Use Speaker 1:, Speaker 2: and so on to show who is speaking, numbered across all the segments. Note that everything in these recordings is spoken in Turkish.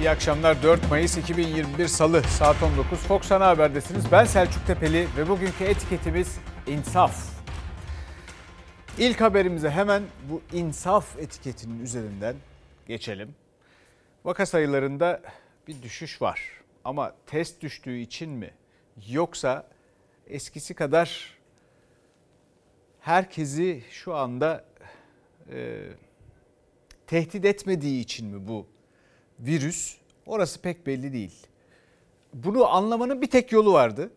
Speaker 1: İyi akşamlar 4 Mayıs 2021 Salı saat 19 Fox Ana Haber'desiniz. Ben Selçuk Tepeli ve bugünkü etiketimiz insaf. İlk haberimize hemen bu insaf etiketinin üzerinden geçelim. Vaka sayılarında bir düşüş var ama test düştüğü için mi yoksa eskisi kadar herkesi şu anda e, tehdit etmediği için mi bu virüs? Orası pek belli değil. Bunu anlamanın bir tek yolu vardı.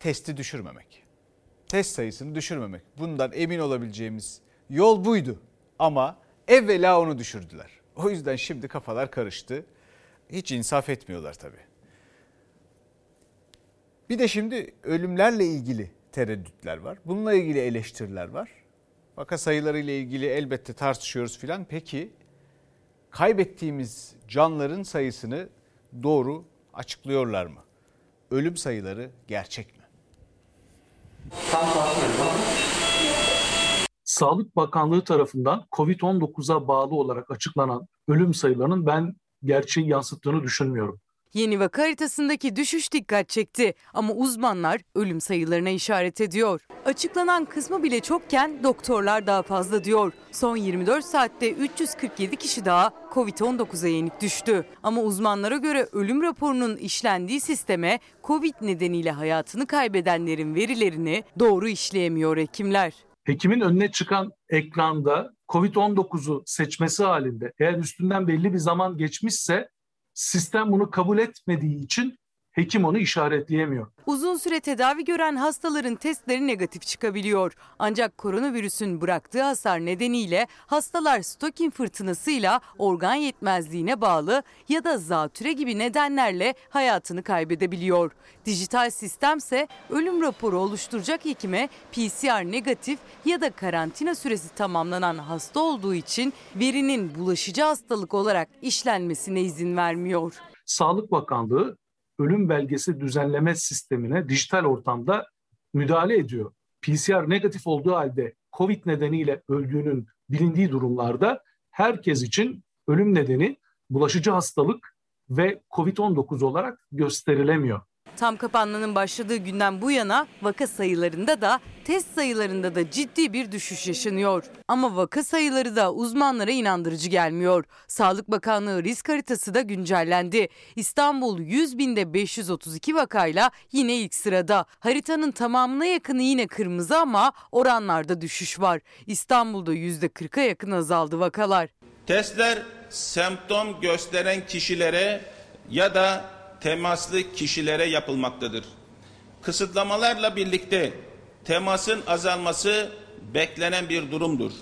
Speaker 1: Testi düşürmemek. Test sayısını düşürmemek. Bundan emin olabileceğimiz yol buydu. Ama evvela onu düşürdüler. O yüzden şimdi kafalar karıştı. Hiç insaf etmiyorlar tabii. Bir de şimdi ölümlerle ilgili tereddütler var. Bununla ilgili eleştiriler var. Vaka sayıları ile ilgili elbette tartışıyoruz filan. Peki kaybettiğimiz canların sayısını doğru açıklıyorlar mı? Ölüm sayıları gerçek mi?
Speaker 2: Sağlık Bakanlığı tarafından COVID-19'a bağlı olarak açıklanan ölüm sayılarının ben gerçeği yansıttığını düşünmüyorum.
Speaker 3: Yeni vaka haritasındaki düşüş dikkat çekti ama uzmanlar ölüm sayılarına işaret ediyor. Açıklanan kısmı bile çokken doktorlar daha fazla diyor. Son 24 saatte 347 kişi daha Covid-19'a yenik düştü. Ama uzmanlara göre ölüm raporunun işlendiği sisteme Covid nedeniyle hayatını kaybedenlerin verilerini doğru işleyemiyor hekimler.
Speaker 2: Hekimin önüne çıkan ekranda COVID-19'u seçmesi halinde eğer üstünden belli bir zaman geçmişse sistem bunu kabul etmediği için hekim onu işaretleyemiyor.
Speaker 3: Uzun süre tedavi gören hastaların testleri negatif çıkabiliyor. Ancak koronavirüsün bıraktığı hasar nedeniyle hastalar stokin fırtınasıyla organ yetmezliğine bağlı ya da zatüre gibi nedenlerle hayatını kaybedebiliyor. Dijital sistemse ölüm raporu oluşturacak hekime PCR negatif ya da karantina süresi tamamlanan hasta olduğu için verinin bulaşıcı hastalık olarak işlenmesine izin vermiyor.
Speaker 2: Sağlık Bakanlığı ölüm belgesi düzenleme sistemine dijital ortamda müdahale ediyor. PCR negatif olduğu halde COVID nedeniyle öldüğünün bilindiği durumlarda herkes için ölüm nedeni bulaşıcı hastalık ve COVID-19 olarak gösterilemiyor.
Speaker 3: Tam kapanmanın başladığı günden bu yana vaka sayılarında da test sayılarında da ciddi bir düşüş yaşanıyor. Ama vaka sayıları da uzmanlara inandırıcı gelmiyor. Sağlık Bakanlığı risk haritası da güncellendi. İstanbul 100 binde 532 vakayla yine ilk sırada. Haritanın tamamına yakını yine kırmızı ama oranlarda düşüş var. İstanbul'da %40'a yakın azaldı vakalar.
Speaker 4: Testler semptom gösteren kişilere ya da temaslı kişilere yapılmaktadır. Kısıtlamalarla birlikte temasın azalması beklenen bir durumdur.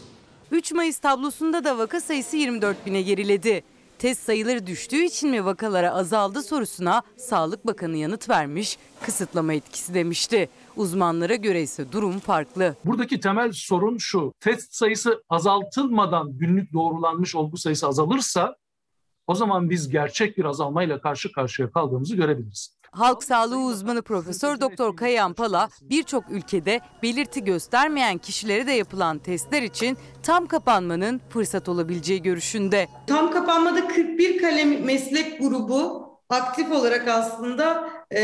Speaker 3: 3 Mayıs tablosunda da vaka sayısı 24 bine geriledi. Test sayıları düştüğü için mi vakalara azaldı sorusuna Sağlık Bakanı yanıt vermiş, kısıtlama etkisi demişti. Uzmanlara göre ise durum farklı.
Speaker 2: Buradaki temel sorun şu. Test sayısı azaltılmadan günlük doğrulanmış olgu sayısı azalırsa o zaman biz gerçek bir azalmayla karşı karşıya kaldığımızı görebiliriz.
Speaker 3: Halk sağlığı uzmanı Profesör Doktor Kayan Pala birçok ülkede belirti göstermeyen kişilere de yapılan testler için tam kapanmanın fırsat olabileceği görüşünde.
Speaker 5: Tam kapanmada 41 kalem meslek grubu aktif olarak aslında e,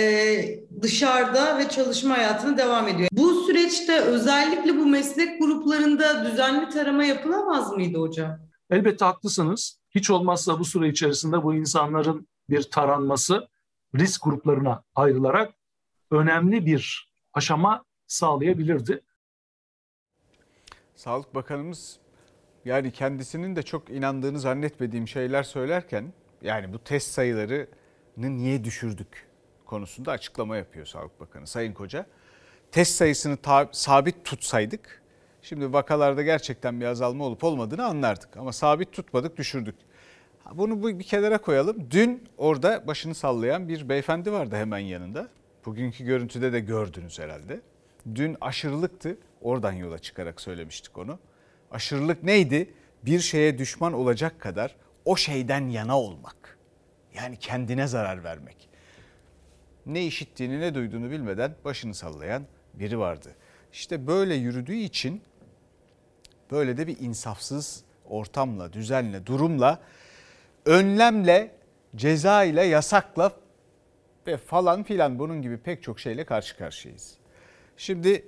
Speaker 5: dışarıda ve çalışma hayatına devam ediyor. Bu süreçte özellikle bu meslek gruplarında düzenli tarama yapılamaz mıydı hocam?
Speaker 2: Elbette haklısınız. Hiç olmazsa bu süre içerisinde bu insanların bir taranması risk gruplarına ayrılarak önemli bir aşama sağlayabilirdi.
Speaker 1: Sağlık Bakanımız yani kendisinin de çok inandığını zannetmediğim şeyler söylerken yani bu test sayılarını niye düşürdük konusunda açıklama yapıyor Sağlık Bakanı Sayın Koca. Test sayısını sabit tutsaydık şimdi vakalarda gerçekten bir azalma olup olmadığını anlardık. Ama sabit tutmadık düşürdük. Bunu bir kenara koyalım. Dün orada başını sallayan bir beyefendi vardı hemen yanında. Bugünkü görüntüde de gördünüz herhalde. Dün aşırılıktı. Oradan yola çıkarak söylemiştik onu. Aşırılık neydi? Bir şeye düşman olacak kadar o şeyden yana olmak. Yani kendine zarar vermek. Ne işittiğini ne duyduğunu bilmeden başını sallayan biri vardı. İşte böyle yürüdüğü için böyle de bir insafsız ortamla, düzenle, durumla önlemle ceza ile yasakla ve falan filan bunun gibi pek çok şeyle karşı karşıyayız. Şimdi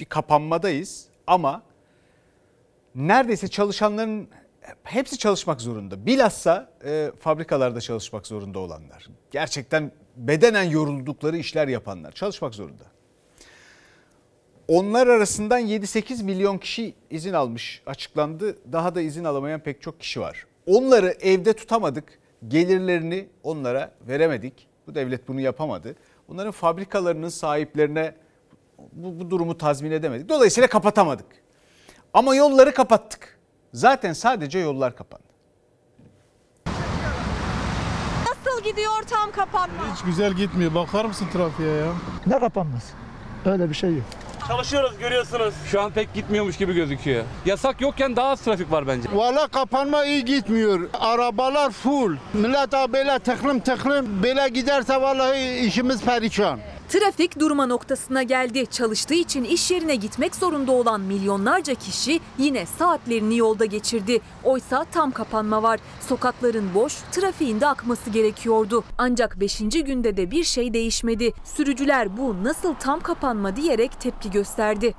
Speaker 1: bir kapanmadayız ama neredeyse çalışanların hepsi çalışmak zorunda. Bilhassa e, fabrikalarda çalışmak zorunda olanlar. Gerçekten bedenen yoruldukları işler yapanlar çalışmak zorunda. Onlar arasından 7-8 milyon kişi izin almış açıklandı. Daha da izin alamayan pek çok kişi var. Onları evde tutamadık. Gelirlerini onlara veremedik. Bu devlet bunu yapamadı. Onların fabrikalarının sahiplerine bu, bu durumu tazmin edemedik. Dolayısıyla kapatamadık. Ama yolları kapattık. Zaten sadece yollar kapandı.
Speaker 6: Nasıl gidiyor tam kapanma?
Speaker 7: Hiç güzel gitmiyor. Bakar mısın trafiğe ya?
Speaker 8: Ne kapanmaz? Öyle bir şey yok.
Speaker 9: Çalışıyoruz görüyorsunuz. Şu an pek gitmiyormuş gibi gözüküyor. Yasak yokken daha az trafik var bence.
Speaker 7: Valla kapanma iyi gitmiyor. Arabalar full. Millet böyle tıklım tıklım böyle giderse vallahi işimiz perişan.
Speaker 6: Trafik durma noktasına geldi. Çalıştığı için iş yerine gitmek zorunda olan milyonlarca kişi yine saatlerini yolda geçirdi. Oysa tam kapanma var. Sokakların boş, trafiğin de akması gerekiyordu. Ancak 5. günde de bir şey değişmedi. Sürücüler bu nasıl tam kapanma diyerek tepki gösterdi.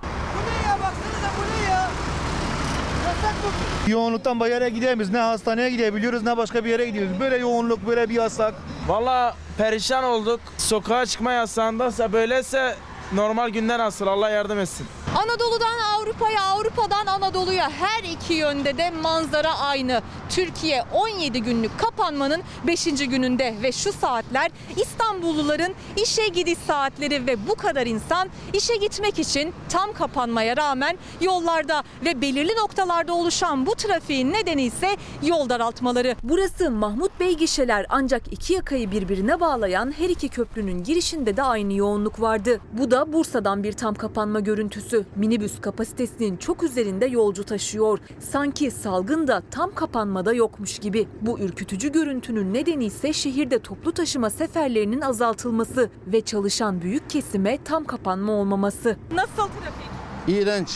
Speaker 10: Yoğunluktan yere gidemiyoruz. Ne hastaneye gidebiliyoruz ne başka bir yere gidiyoruz. Böyle yoğunluk, böyle bir yasak.
Speaker 5: Valla perişan olduk. Sokağa çıkma yasağındaysa böyleyse normal günden nasıl Allah yardım etsin.
Speaker 6: Anadolu'dan Avrupa'ya, Avrupa'dan Anadolu'ya her iki yönde de manzara aynı. Türkiye 17 günlük kapanmanın 5. gününde ve şu saatler İstanbulluların işe gidiş saatleri ve bu kadar insan işe gitmek için tam kapanmaya rağmen yollarda ve belirli noktalarda oluşan bu trafiğin nedeni ise yol daraltmaları. Burası Mahmut Bey gişeler ancak iki yakayı birbirine bağlayan her iki köprünün girişinde de aynı yoğunluk vardı. Bu da Bursa'dan bir tam kapanma görüntüsü. Minibüs kapasitesinin çok üzerinde yolcu taşıyor. Sanki salgın da tam kapanmada yokmuş gibi. Bu ürkütücü görüntünün nedeni ise şehirde toplu taşıma seferlerinin azaltılması ve çalışan büyük kesime tam kapanma olmaması. Nasıl trafik?
Speaker 7: İğrenç.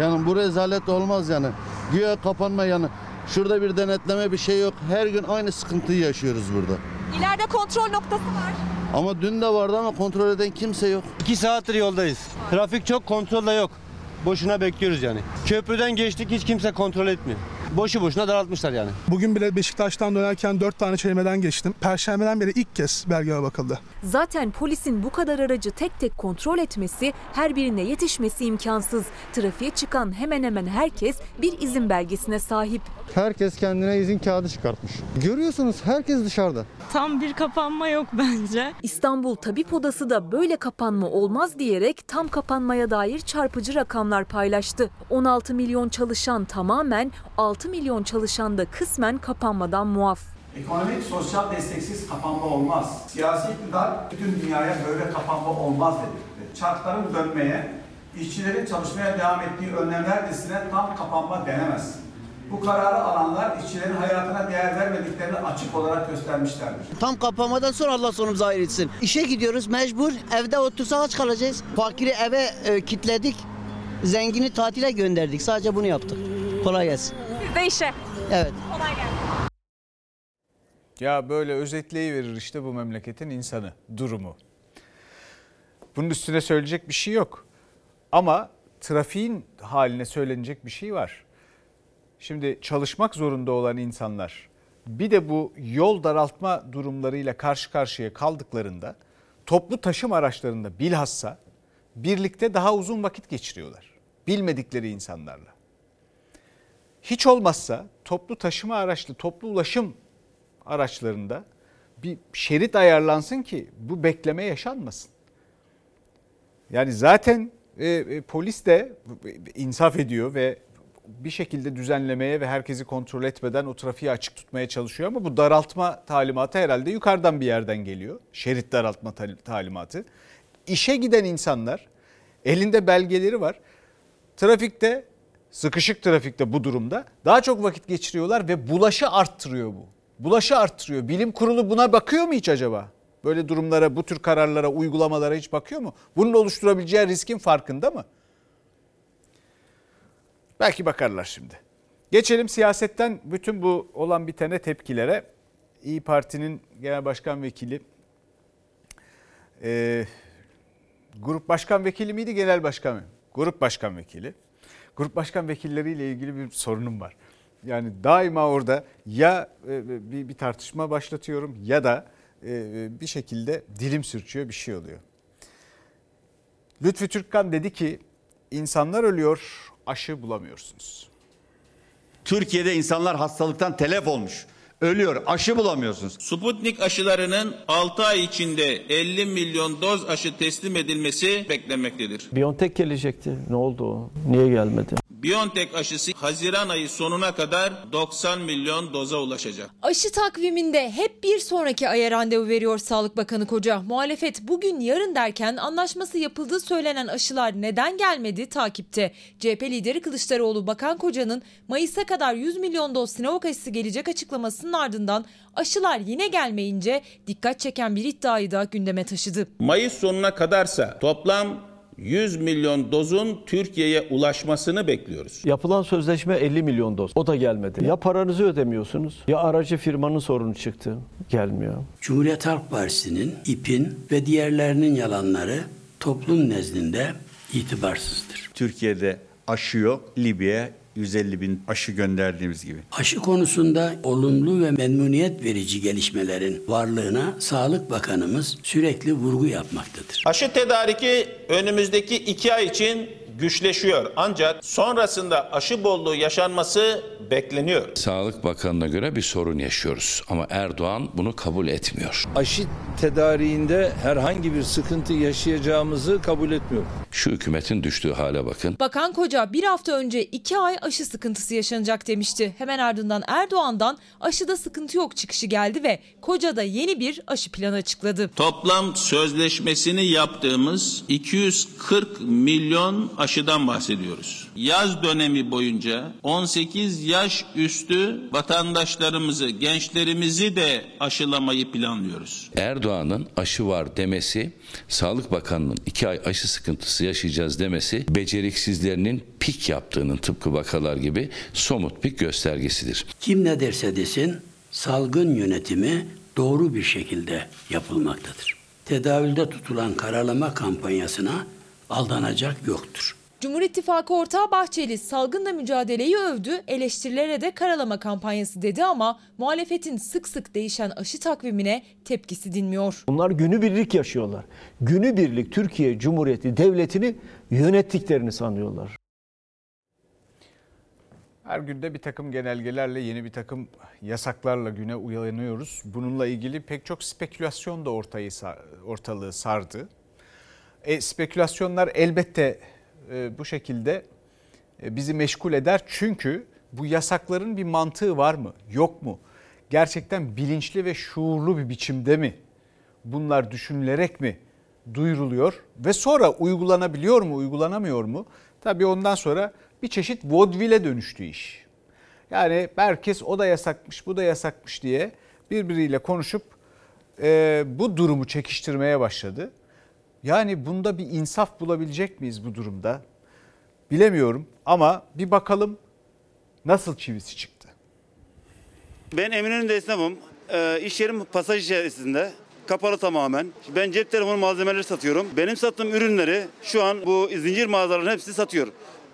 Speaker 7: Yani bu rezalet olmaz yani. Güya kapanma yani. Şurada bir denetleme bir şey yok. Her gün aynı sıkıntıyı yaşıyoruz burada.
Speaker 6: İleride kontrol noktası var.
Speaker 7: Ama dün de vardı ama kontrol eden kimse yok.
Speaker 10: İki saattir yoldayız. Trafik çok kontrolde yok. Boşuna bekliyoruz yani. Köprüden geçtik hiç kimse kontrol etmiyor. Boşu boşuna daraltmışlar yani.
Speaker 11: Bugün bile Beşiktaş'tan dönerken 4 tane çelimeden geçtim. Perşembeden beri ilk kez belgeme bakıldı.
Speaker 6: Zaten polisin bu kadar aracı tek tek kontrol etmesi, her birine yetişmesi imkansız. Trafiğe çıkan hemen hemen herkes bir izin belgesine sahip.
Speaker 10: Herkes kendine izin kağıdı çıkartmış. Görüyorsunuz herkes dışarıda.
Speaker 12: Tam bir kapanma yok bence.
Speaker 6: İstanbul Tabip Odası da böyle kapanma olmaz diyerek tam kapanmaya dair çarpıcı rakamlar paylaştı. 16 milyon çalışan tamamen, 6 milyon çalışan da kısmen kapanmadan muaf.
Speaker 13: Ekonomik, sosyal desteksiz kapanma olmaz. Siyasi iktidar bütün dünyaya böyle kapanma olmaz dedi. Çarkların dönmeye, işçilerin çalışmaya devam ettiği önlemler listesine tam kapanma denemez. Bu kararı alanlar işçilerin hayatına değer vermediklerini açık olarak göstermişlerdir.
Speaker 10: Tam kapanmadan sonra Allah sonumuzu hayır etsin. İşe gidiyoruz mecbur. Evde otursak aç kalacağız. Fakiri eve e, kitledik. Zengini tatile gönderdik. Sadece bunu yaptık. Kolay gelsin.
Speaker 6: Siz de işe.
Speaker 10: Evet.
Speaker 6: Kolay gelsin.
Speaker 1: Ya böyle özetleyiverir işte bu memleketin insanı, durumu. Bunun üstüne söyleyecek bir şey yok. Ama trafiğin haline söylenecek bir şey var. Şimdi çalışmak zorunda olan insanlar bir de bu yol daraltma durumlarıyla karşı karşıya kaldıklarında toplu taşıma araçlarında bilhassa birlikte daha uzun vakit geçiriyorlar. Bilmedikleri insanlarla. Hiç olmazsa toplu taşıma araçlı, toplu ulaşım araçlarında bir şerit ayarlansın ki bu bekleme yaşanmasın. Yani zaten e, e, polis de insaf ediyor ve bir şekilde düzenlemeye ve herkesi kontrol etmeden o trafiği açık tutmaya çalışıyor ama bu daraltma talimatı herhalde yukarıdan bir yerden geliyor. Şerit daraltma talimatı. İşe giden insanlar elinde belgeleri var. Trafikte sıkışık trafikte bu durumda daha çok vakit geçiriyorlar ve bulaşı arttırıyor bu. Bulaşı arttırıyor. Bilim kurulu buna bakıyor mu hiç acaba? Böyle durumlara, bu tür kararlara, uygulamalara hiç bakıyor mu? Bunun oluşturabileceği riskin farkında mı? Belki bakarlar şimdi. Geçelim siyasetten bütün bu olan bitene tepkilere. İyi Parti'nin genel başkan vekili e, grup başkan vekili miydi genel başkan mı? Grup başkan vekili. Grup başkan vekilleriyle ilgili bir sorunum var. Yani daima orada ya e, bir, bir tartışma başlatıyorum ya da e, bir şekilde dilim sürçüyor bir şey oluyor. Lütfü Türkkan dedi ki insanlar ölüyor aşı bulamıyorsunuz.
Speaker 14: Türkiye'de insanlar hastalıktan telef olmuş. Ölüyor. Aşı bulamıyorsunuz.
Speaker 4: Sputnik aşılarının 6 ay içinde 50 milyon doz aşı teslim edilmesi beklenmektedir.
Speaker 15: Biontech gelecekti. Ne oldu o? Niye gelmedi?
Speaker 4: BioNTech aşısı Haziran ayı sonuna kadar 90 milyon doza ulaşacak.
Speaker 16: Aşı takviminde hep bir sonraki aya randevu veriyor Sağlık Bakanı Koca. Muhalefet bugün yarın derken anlaşması yapıldığı söylenen aşılar neden gelmedi takipte. CHP lideri Kılıçdaroğlu Bakan Koca'nın Mayıs'a kadar 100 milyon doz Sinovac aşısı gelecek açıklamasının ardından aşılar yine gelmeyince dikkat çeken bir iddiayı da gündeme taşıdı.
Speaker 4: Mayıs sonuna kadarsa toplam 100 milyon dozun Türkiye'ye ulaşmasını bekliyoruz.
Speaker 15: Yapılan sözleşme 50 milyon doz. O da gelmedi. Ya paranızı ödemiyorsunuz ya aracı firmanın sorunu çıktı. Gelmiyor.
Speaker 17: Cumhuriyet Halk Partisi'nin, İP'in ve diğerlerinin yalanları toplum nezdinde itibarsızdır.
Speaker 14: Türkiye'de aşı yok. Libya'ya 150 bin aşı gönderdiğimiz gibi.
Speaker 17: Aşı konusunda olumlu ve memnuniyet verici gelişmelerin varlığına Sağlık Bakanımız sürekli vurgu yapmaktadır.
Speaker 4: Aşı tedariki önümüzdeki iki ay için güçleşiyor. Ancak sonrasında aşı bolluğu yaşanması bekleniyor.
Speaker 18: Sağlık Bakanı'na göre bir sorun yaşıyoruz ama Erdoğan bunu kabul etmiyor.
Speaker 9: Aşı tedariğinde herhangi bir sıkıntı yaşayacağımızı kabul etmiyorum.
Speaker 18: Şu hükümetin düştüğü hale bakın.
Speaker 16: Bakan Koca bir hafta önce iki ay aşı sıkıntısı yaşanacak demişti. Hemen ardından Erdoğan'dan aşıda sıkıntı yok çıkışı geldi ve Koca da yeni bir aşı planı açıkladı.
Speaker 4: Toplam sözleşmesini yaptığımız 240 milyon aşıdan bahsediyoruz. Yaz dönemi boyunca 18 yaş üstü vatandaşlarımızı, gençlerimizi de aşılamayı planlıyoruz.
Speaker 18: Erdoğan'ın aşı var demesi, Sağlık Bakanı'nın iki ay aşı sıkıntısı yaşayacağız demesi, beceriksizlerinin pik yaptığının tıpkı vakalar gibi somut bir göstergesidir.
Speaker 17: Kim ne derse desin salgın yönetimi doğru bir şekilde yapılmaktadır. Tedavülde tutulan karalama kampanyasına aldanacak yoktur.
Speaker 16: Cumhur İttifakı ortağı Bahçeli salgınla mücadeleyi övdü, eleştirilere de karalama kampanyası dedi ama muhalefetin sık sık değişen aşı takvimine tepkisi dinmiyor.
Speaker 15: Bunlar günübirlik yaşıyorlar. Günübirlik Türkiye Cumhuriyeti Devleti'ni yönettiklerini sanıyorlar.
Speaker 1: Her günde bir takım genelgelerle yeni bir takım yasaklarla güne uyanıyoruz. Bununla ilgili pek çok spekülasyon da ortayı ortalığı sardı. E, spekülasyonlar elbette bu şekilde e, bizi meşgul eder. Çünkü bu yasakların bir mantığı var mı? Yok mu? Gerçekten bilinçli ve şuurlu bir biçimde mi? Bunlar düşünülerek mi duyuruluyor ve sonra uygulanabiliyor mu, uygulanamıyor mu? Tabii ondan sonra bir çeşit vodvile dönüştü iş. Yani herkes o da yasakmış, bu da yasakmış diye birbiriyle konuşup e, bu durumu çekiştirmeye başladı. Yani bunda bir insaf bulabilecek miyiz bu durumda? Bilemiyorum ama bir bakalım nasıl çivisi çıktı.
Speaker 19: Ben Eminönü'nde esnafım. E, iş yerim pasaj içerisinde. Kapalı tamamen. Ben cep telefonu malzemeleri satıyorum. Benim sattığım ürünleri şu an bu zincir mağazaların hepsi satıyor.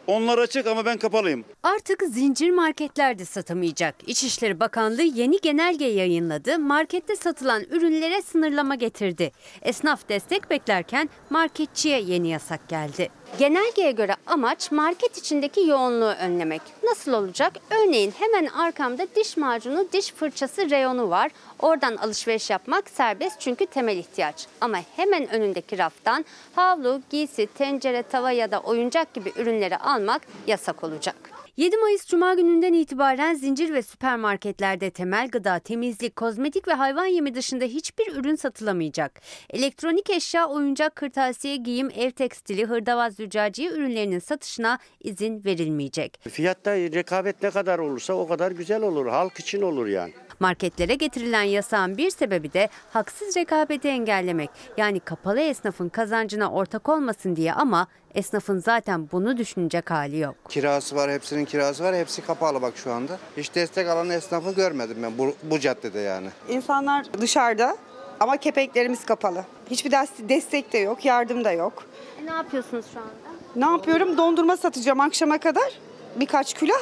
Speaker 19: Onlar açık ama ben kapalıyım.
Speaker 20: Artık zincir marketlerde satamayacak. İçişleri Bakanlığı yeni genelge yayınladı. Markette satılan ürünlere sınırlama getirdi. Esnaf destek beklerken marketçiye yeni yasak geldi. Genelgeye göre amaç market içindeki yoğunluğu önlemek. Nasıl olacak? Örneğin hemen arkamda diş macunu, diş fırçası reyonu var. Oradan alışveriş yapmak serbest çünkü temel ihtiyaç. Ama hemen önündeki raftan havlu, giysi, tencere, tava ya da oyuncak gibi ürünleri almak yasak olacak. 7 Mayıs Cuma gününden itibaren zincir ve süpermarketlerde temel gıda, temizlik, kozmetik ve hayvan yemi dışında hiçbir ürün satılamayacak. Elektronik eşya, oyuncak, kırtasiye, giyim, ev tekstili, hırdavaz, züccaciye ürünlerinin satışına izin verilmeyecek.
Speaker 10: Fiyatta rekabet ne kadar olursa o kadar güzel olur. Halk için olur yani.
Speaker 20: Marketlere getirilen yasağın bir sebebi de haksız rekabeti engellemek. Yani kapalı esnafın kazancına ortak olmasın diye ama esnafın zaten bunu düşünecek hali yok.
Speaker 21: Kirası var, hepsinin kirası var. Hepsi kapalı bak şu anda. Hiç destek alan esnafı görmedim ben bu, bu caddede yani.
Speaker 22: İnsanlar dışarıda ama kepenklerimiz kapalı. Hiçbir des- destek de yok, yardım da yok.
Speaker 20: E, ne yapıyorsunuz şu anda?
Speaker 22: Ne yapıyorum? Dondurma satacağım akşama kadar. Birkaç külah.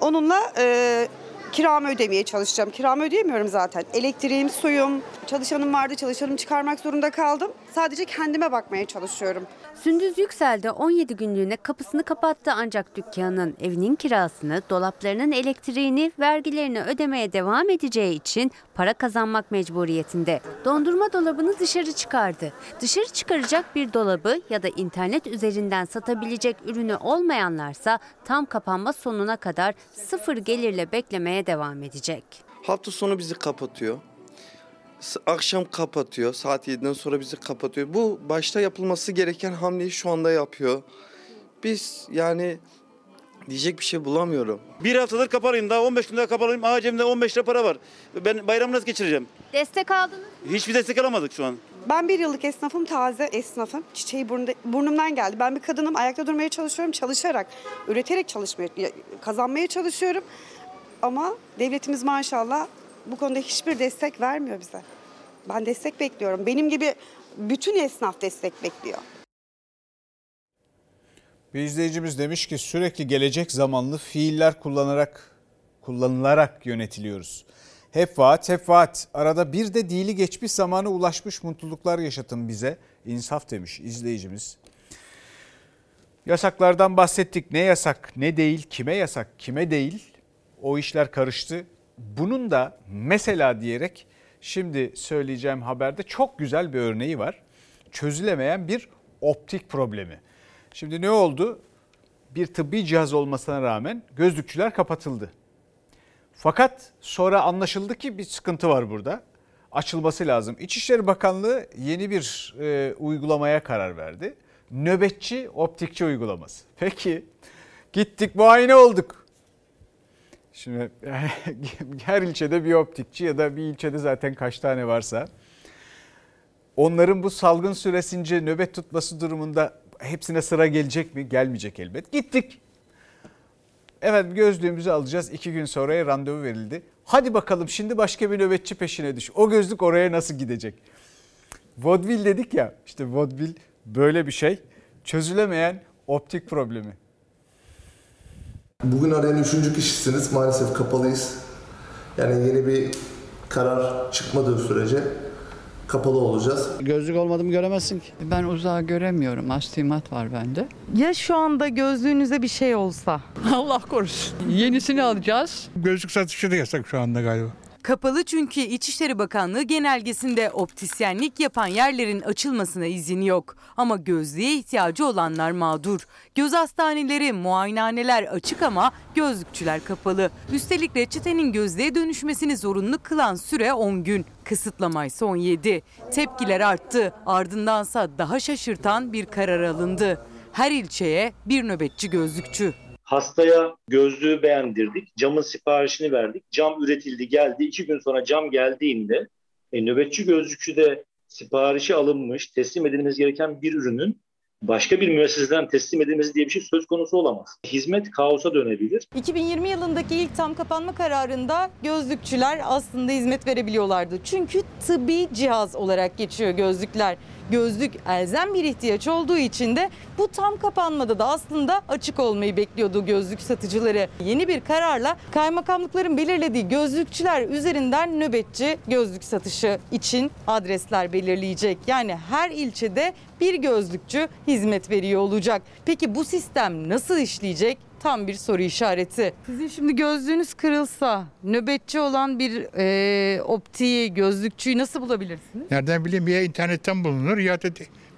Speaker 22: Onunla e, kiramı ödemeye çalışacağım. Kiramı ödeyemiyorum zaten. Elektriğim, suyum, çalışanım vardı. Çalışanımı çıkarmak zorunda kaldım. Sadece kendime bakmaya çalışıyorum.
Speaker 20: Sündüz Yüksel de 17 günlüğüne kapısını kapattı ancak dükkanın evinin kirasını, dolaplarının elektriğini, vergilerini ödemeye devam edeceği için para kazanmak mecburiyetinde. Dondurma dolabını dışarı çıkardı. Dışarı çıkaracak bir dolabı ya da internet üzerinden satabilecek ürünü olmayanlarsa tam kapanma sonuna kadar sıfır gelirle beklemeye devam edecek.
Speaker 23: Hafta sonu bizi kapatıyor. Akşam kapatıyor. Saat 7'den sonra bizi kapatıyor. Bu başta yapılması gereken hamleyi şu anda yapıyor. Biz yani diyecek bir şey bulamıyorum.
Speaker 19: Bir haftadır kapalıyım daha 15 günde kapalıyım. Aa cebimde 15 lira para var. Ben bayramı nasıl geçireceğim?
Speaker 20: Destek aldınız
Speaker 19: Hiçbir destek alamadık şu an.
Speaker 22: Ben bir yıllık esnafım, taze esnafım. Çiçeği burnunda, burnumdan geldi. Ben bir kadınım, ayakta durmaya çalışıyorum, çalışarak, üreterek çalışmaya, ya- kazanmaya çalışıyorum. Ama devletimiz maşallah bu konuda hiçbir destek vermiyor bize. Ben destek bekliyorum. Benim gibi bütün esnaf destek bekliyor.
Speaker 1: Bir izleyicimiz demiş ki sürekli gelecek zamanlı fiiller kullanarak kullanılarak yönetiliyoruz. Hep vaat, hep vaat. Arada bir de dili geçmiş zamana ulaşmış mutluluklar yaşatın bize. İnsaf demiş izleyicimiz. Yasaklardan bahsettik. Ne yasak, ne değil, kime yasak, kime değil. O işler karıştı. Bunun da mesela diyerek şimdi söyleyeceğim haberde çok güzel bir örneği var. Çözülemeyen bir optik problemi. Şimdi ne oldu? Bir tıbbi cihaz olmasına rağmen gözlükçüler kapatıldı. Fakat sonra anlaşıldı ki bir sıkıntı var burada. Açılması lazım. İçişleri Bakanlığı yeni bir e, uygulamaya karar verdi. Nöbetçi optikçi uygulaması. Peki gittik muayene olduk. Şimdi her ilçede bir optikçi ya da bir ilçede zaten kaç tane varsa onların bu salgın süresince nöbet tutması durumunda hepsine sıra gelecek mi? Gelmeyecek elbet. Gittik. Evet gözlüğümüzü alacağız. İki gün sonraya randevu verildi. Hadi bakalım şimdi başka bir nöbetçi peşine düş. O gözlük oraya nasıl gidecek? Vodvil dedik ya işte vodvil böyle bir şey. Çözülemeyen optik problemi.
Speaker 24: Bugün arayan üçüncü kişisiniz. Maalesef kapalıyız. Yani yeni bir karar çıkmadığı sürece kapalı olacağız.
Speaker 25: Gözlük olmadığımı göremezsin ki. Ben uzağı göremiyorum. Astigmat var bende.
Speaker 26: Ya şu anda gözlüğünüze bir şey olsa?
Speaker 25: Allah korusun. Yenisini alacağız.
Speaker 8: Gözlük satışı da yasak şu anda galiba.
Speaker 27: Kapalı çünkü İçişleri Bakanlığı genelgesinde optisyenlik yapan yerlerin açılmasına izin yok. Ama gözlüğe ihtiyacı olanlar mağdur. Göz hastaneleri, muayenehaneler açık ama gözlükçüler kapalı. Üstelik reçetenin gözlüğe dönüşmesini zorunlu kılan süre 10 gün. Kısıtlama ise 17. Tepkiler arttı. Ardındansa daha şaşırtan bir karar alındı. Her ilçeye bir nöbetçi gözlükçü.
Speaker 28: Hastaya gözlüğü beğendirdik. Camın siparişini verdik. Cam üretildi geldi. İki gün sonra cam geldiğinde e, nöbetçi gözlükçü de siparişi alınmış, teslim edilmesi gereken bir ürünün başka bir müesseseden teslim edilmesi diye bir şey söz konusu olamaz. Hizmet kaosa dönebilir.
Speaker 26: 2020 yılındaki ilk tam kapanma kararında gözlükçüler aslında hizmet verebiliyorlardı. Çünkü tıbbi cihaz olarak geçiyor gözlükler. Gözlük elzem bir ihtiyaç olduğu için de bu tam kapanmada da aslında açık olmayı bekliyordu gözlük satıcıları. Yeni bir kararla kaymakamlıkların belirlediği gözlükçüler üzerinden nöbetçi gözlük satışı için adresler belirleyecek. Yani her ilçede bir gözlükçü hizmet veriyor olacak. Peki bu sistem nasıl işleyecek? Tam bir soru işareti. Sizin şimdi gözlüğünüz kırılsa nöbetçi olan bir e, optiği, gözlükçüyü nasıl bulabilirsiniz?
Speaker 8: Nereden bileyim ya internetten bulunur ya da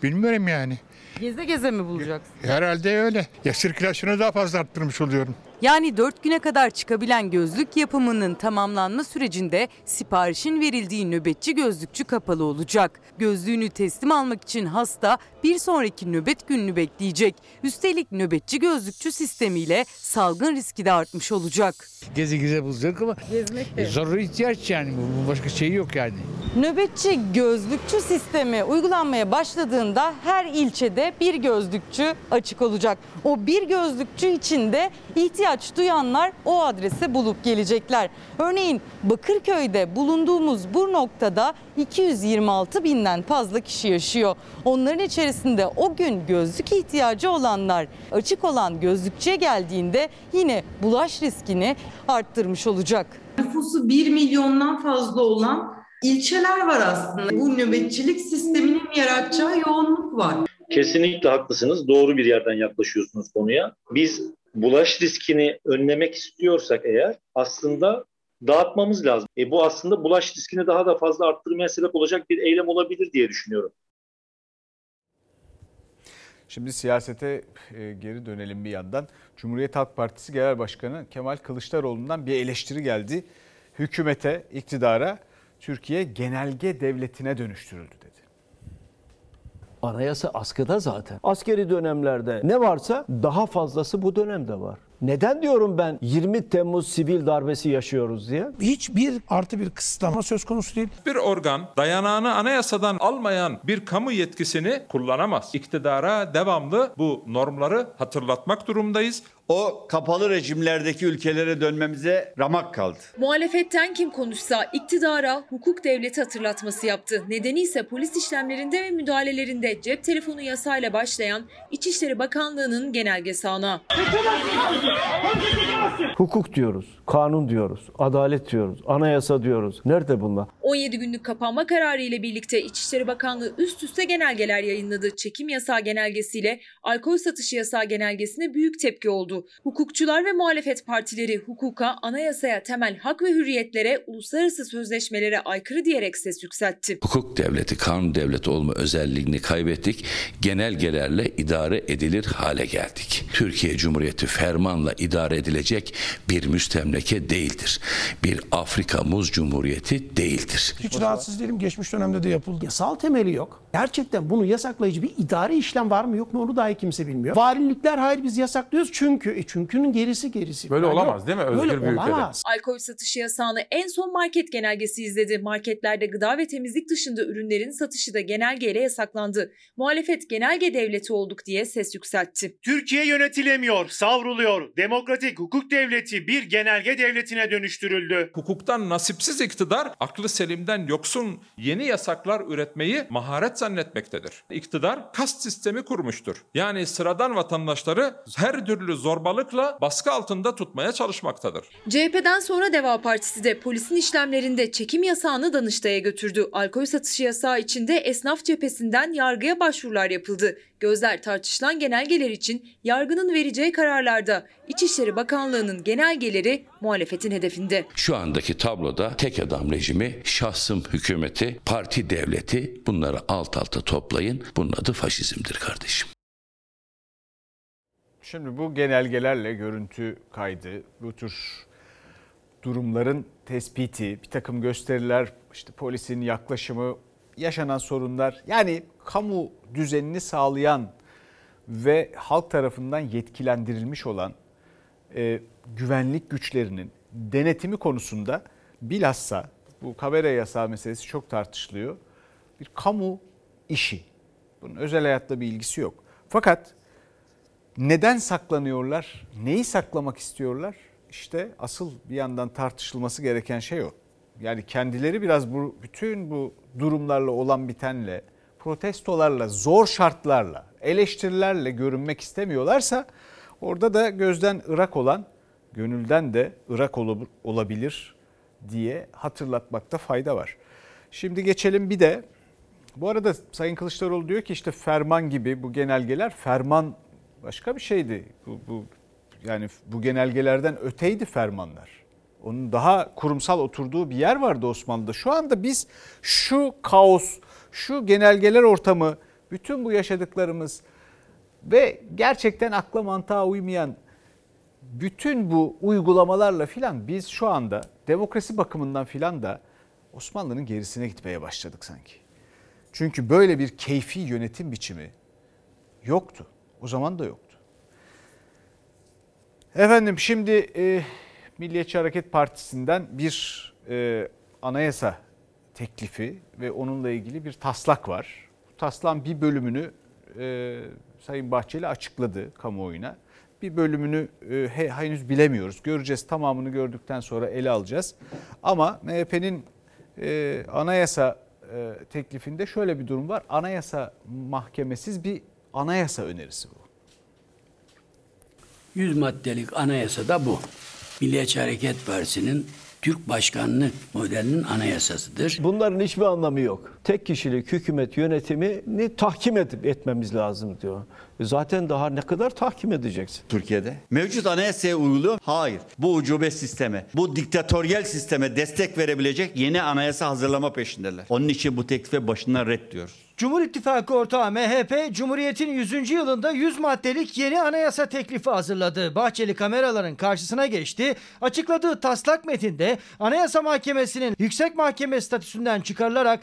Speaker 8: bilmiyorum yani.
Speaker 26: Geze geze mi bulacaksınız?
Speaker 8: Herhalde öyle. Ya sirkülasyonu daha fazla arttırmış oluyorum.
Speaker 27: Yani 4 güne kadar çıkabilen gözlük yapımının tamamlanma sürecinde siparişin verildiği nöbetçi gözlükçü kapalı olacak. Gözlüğünü teslim almak için hasta bir sonraki nöbet gününü bekleyecek. Üstelik nöbetçi gözlükçü sistemiyle salgın riski de artmış olacak.
Speaker 8: Gezi geze bulacak ama
Speaker 26: Gezmek de.
Speaker 8: zaruri ihtiyaç yani bu, başka şey yok yani.
Speaker 26: Nöbetçi gözlükçü sistemi uygulanmaya başladığında her ilçede bir gözlükçü açık olacak. O bir gözlükçü için de ihtiyaç duyanlar o adrese bulup gelecekler. Örneğin Bakırköy'de bulunduğumuz bu noktada 226 binden fazla kişi yaşıyor. Onların içerisinde o gün gözlük ihtiyacı olanlar açık olan gözlükçüye geldiğinde yine bulaş riskini arttırmış olacak.
Speaker 29: Nüfusu 1 milyondan fazla olan ilçeler var aslında. Bu nöbetçilik sisteminin yaratacağı yoğunluk var.
Speaker 28: Kesinlikle haklısınız. Doğru bir yerden yaklaşıyorsunuz konuya. Biz bulaş riskini önlemek istiyorsak eğer aslında dağıtmamız lazım. E bu aslında bulaş riskini daha da fazla arttırmaya sebep olacak bir eylem olabilir diye düşünüyorum.
Speaker 1: Şimdi siyasete e, geri dönelim bir yandan. Cumhuriyet Halk Partisi Genel Başkanı Kemal Kılıçdaroğlu'ndan bir eleştiri geldi. Hükümete, iktidara Türkiye genelge devletine dönüştürüldü.
Speaker 15: Anayasa askıda zaten. Askeri dönemlerde ne varsa daha fazlası bu dönemde var. Neden diyorum ben 20 Temmuz sivil darbesi yaşıyoruz diye?
Speaker 8: Hiçbir artı bir kısıtlama söz konusu değil.
Speaker 30: Bir organ dayanağını anayasadan almayan bir kamu yetkisini kullanamaz. İktidara devamlı bu normları hatırlatmak durumdayız.
Speaker 14: O kapalı rejimlerdeki ülkelere dönmemize ramak kaldı.
Speaker 16: Muhalefetten kim konuşsa iktidara hukuk devleti hatırlatması yaptı. Nedeni ise polis işlemlerinde ve müdahalelerinde cep telefonu yasayla başlayan İçişleri Bakanlığı'nın genelgesi ana.
Speaker 15: Hukuk diyoruz, kanun diyoruz, adalet diyoruz, anayasa diyoruz. Nerede bunlar?
Speaker 16: 17 günlük kapanma kararı ile birlikte İçişleri Bakanlığı üst üste genelgeler yayınladı. Çekim yasağı genelgesiyle alkol satışı yasağı genelgesine büyük tepki oldu. Hukukçular ve muhalefet partileri hukuka, anayasaya, temel hak ve hürriyetlere, uluslararası sözleşmelere aykırı diyerek ses yükseltti.
Speaker 18: Hukuk devleti, kanun devleti olma özelliğini kaybettik. Genelgelerle idare edilir hale geldik. Türkiye Cumhuriyeti fermanla idare edilecek bir müstemleke değildir. Bir Afrika Muz Cumhuriyeti değildir.
Speaker 8: Hiç rahatsız değilim. Geçmiş dönemde de yapıldı. Yasal temeli yok. Gerçekten bunu yasaklayıcı bir idari işlem var mı yok mu onu dahi kimse bilmiyor. Valilikler hayır biz yasaklıyoruz çünkü. E çünkünün gerisi gerisi.
Speaker 31: Böyle
Speaker 8: Yani
Speaker 31: olamaz
Speaker 8: yok.
Speaker 31: değil mi? Özgür
Speaker 8: Böyle
Speaker 31: bir ülkede.
Speaker 8: olamaz.
Speaker 16: Alkol satışı yasağını en son market genelgesi izledi. Marketlerde gıda ve temizlik dışında ürünlerin satışı da genelgeyle yasaklandı. Muhalefet genelge devleti olduk diye ses yükseltti.
Speaker 32: Türkiye yönetilemiyor, savruluyor. Demokratik hukuk devleti bir genelge devletine dönüştürüldü.
Speaker 30: Hukuktan nasipsiz iktidar aklı selimden yoksun yeni yasaklar üretmeyi maharet zannetmektedir. İktidar kast sistemi kurmuştur. Yani sıradan vatandaşları her türlü zorbalıkla baskı altında tutmaya çalışmaktadır.
Speaker 16: CHP'den sonra Deva Partisi de polisin işlemlerinde çekim yasağını Danıştay'a götürdü. Alkol satışı yasağı içinde esnaf cephesinden yargıya başvurular yapıldı. Gözler tartışılan genelgeler için yargının vereceği kararlarda İçişleri Bakanlığı'nın genelgeleri muhalefetin hedefinde.
Speaker 18: Şu andaki tabloda tek adam rejimi, şahsım hükümeti, parti devleti bunları alt alta toplayın. Bunun adı faşizmdir kardeşim.
Speaker 1: Şimdi bu genelgelerle görüntü kaydı, bu tür durumların tespiti, bir takım gösteriler, işte polisin yaklaşımı, yaşanan sorunlar yani kamu düzenini sağlayan ve halk tarafından yetkilendirilmiş olan e, güvenlik güçlerinin denetimi konusunda bilhassa bu kamera yasağı meselesi çok tartışılıyor. Bir kamu işi. Bunun özel hayatla bir ilgisi yok. Fakat neden saklanıyorlar? Neyi saklamak istiyorlar? İşte asıl bir yandan tartışılması gereken şey o. Yani kendileri biraz bu bütün bu durumlarla olan bitenle, protestolarla, zor şartlarla, eleştirilerle görünmek istemiyorlarsa orada da gözden ırak olan, gönülden de ırak olabilir diye hatırlatmakta fayda var. Şimdi geçelim bir de bu arada Sayın Kılıçdaroğlu diyor ki işte ferman gibi bu genelgeler ferman başka bir şeydi. Bu, bu yani bu genelgelerden öteydi fermanlar. Onun daha kurumsal oturduğu bir yer vardı Osmanlı'da. Şu anda biz şu kaos, şu genelgeler ortamı, bütün bu yaşadıklarımız ve gerçekten akla mantığa uymayan bütün bu uygulamalarla filan biz şu anda demokrasi bakımından filan da Osmanlı'nın gerisine gitmeye başladık sanki. Çünkü böyle bir keyfi yönetim biçimi yoktu. O zaman da yoktu. Efendim şimdi e, Milliyetçi Hareket Partisi'nden bir e, anayasa teklifi ve onunla ilgili bir taslak var. Bu taslağın bir bölümünü e, Sayın Bahçeli açıkladı kamuoyuna. Bir bölümünü e, he, henüz bilemiyoruz. Göreceğiz tamamını gördükten sonra ele alacağız. Ama MHP'nin e, anayasa e, teklifinde şöyle bir durum var. Anayasa mahkemesiz bir anayasa önerisi bu.
Speaker 17: 100 maddelik anayasa da bu. Milliyetçi Hareket Partisi'nin Türk başkanlık modelinin anayasasıdır.
Speaker 15: Bunların hiçbir anlamı yok. Tek kişilik hükümet yönetimini tahkim edip etmemiz lazım diyor. E Zaten daha ne kadar tahkim edeceksin?
Speaker 14: Türkiye'de. Mevcut anayasaya uyguluyor. Hayır. Bu ucube sisteme, bu diktatöryel sisteme destek verebilecek yeni anayasa hazırlama peşindeler. Onun için bu teklife başından red diyoruz.
Speaker 31: Cumhur İttifakı ortağı MHP, Cumhuriyet'in 100. yılında 100 maddelik yeni anayasa teklifi hazırladı. Bahçeli kameraların karşısına geçti. Açıkladığı taslak metinde Anayasa Mahkemesi'nin yüksek mahkeme statüsünden çıkarılarak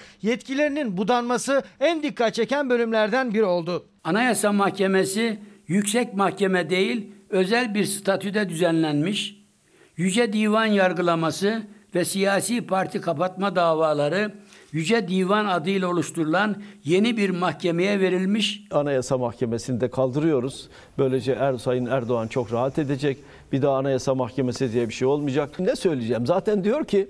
Speaker 31: yetkilerinin budanması en dikkat çeken bölümlerden biri oldu.
Speaker 17: Anayasa Mahkemesi yüksek mahkeme değil, özel bir statüde düzenlenmiş. Yüce Divan yargılaması ve siyasi parti kapatma davaları Yüce Divan adıyla oluşturulan yeni bir mahkemeye verilmiş.
Speaker 15: Anayasa Mahkemesi'ni de kaldırıyoruz. Böylece er, Sayın Erdoğan çok rahat edecek. Bir daha Anayasa Mahkemesi diye bir şey olmayacak. Ne söyleyeceğim? Zaten diyor ki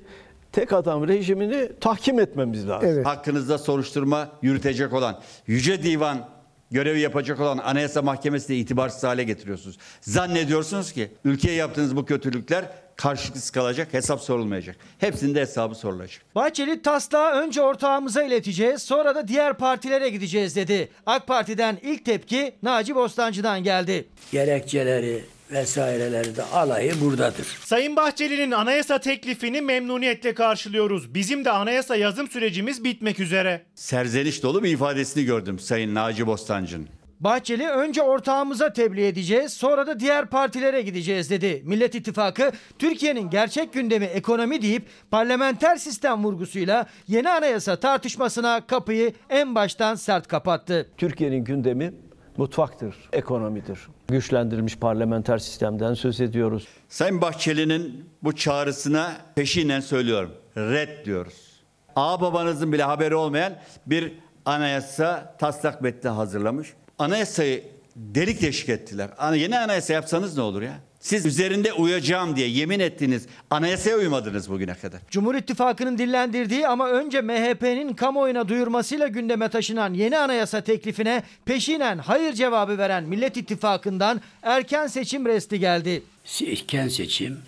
Speaker 15: tek adam rejimini tahkim etmemiz lazım.
Speaker 14: Hakkınızda soruşturma yürütecek olan Yüce Divan görevi yapacak olan Anayasa Mahkemesi'ni itibarsız hale getiriyorsunuz. Zannediyorsunuz ki ülkeye yaptığınız bu kötülükler karşılıksız kalacak, hesap sorulmayacak. Hepsinde hesabı sorulacak.
Speaker 31: Bahçeli taslağı önce ortağımıza ileteceğiz sonra da diğer partilere gideceğiz dedi. AK Parti'den ilk tepki Naci Bostancı'dan geldi.
Speaker 17: Gerekçeleri vesaireleri de alayı buradadır.
Speaker 32: Sayın Bahçeli'nin anayasa teklifini memnuniyetle karşılıyoruz. Bizim de anayasa yazım sürecimiz bitmek üzere.
Speaker 14: Serzeniş dolu bir ifadesini gördüm Sayın Naci Bostancı'nın.
Speaker 31: Bahçeli önce ortağımıza tebliğ edeceğiz sonra da diğer partilere gideceğiz dedi. Millet İttifakı Türkiye'nin gerçek gündemi ekonomi deyip parlamenter sistem vurgusuyla yeni anayasa tartışmasına kapıyı en baştan sert kapattı.
Speaker 15: Türkiye'nin gündemi mutfaktır, ekonomidir. Güçlendirilmiş parlamenter sistemden söz ediyoruz.
Speaker 14: Sayın Bahçeli'nin bu çağrısına peşinen söylüyorum. Red diyoruz. Ağ babanızın bile haberi olmayan bir anayasa taslak metni hazırlamış. Anayasayı delik deşik ettiler. Ana- Yeni anayasa yapsanız ne olur ya? Siz üzerinde uyacağım diye yemin ettiğiniz anayasaya uymadınız bugüne kadar.
Speaker 31: Cumhur İttifakı'nın dillendirdiği ama önce MHP'nin kamuoyuna duyurmasıyla gündeme taşınan yeni anayasa teklifine peşinen hayır cevabı veren Millet İttifakı'ndan erken seçim resti geldi.
Speaker 17: Erken seçim,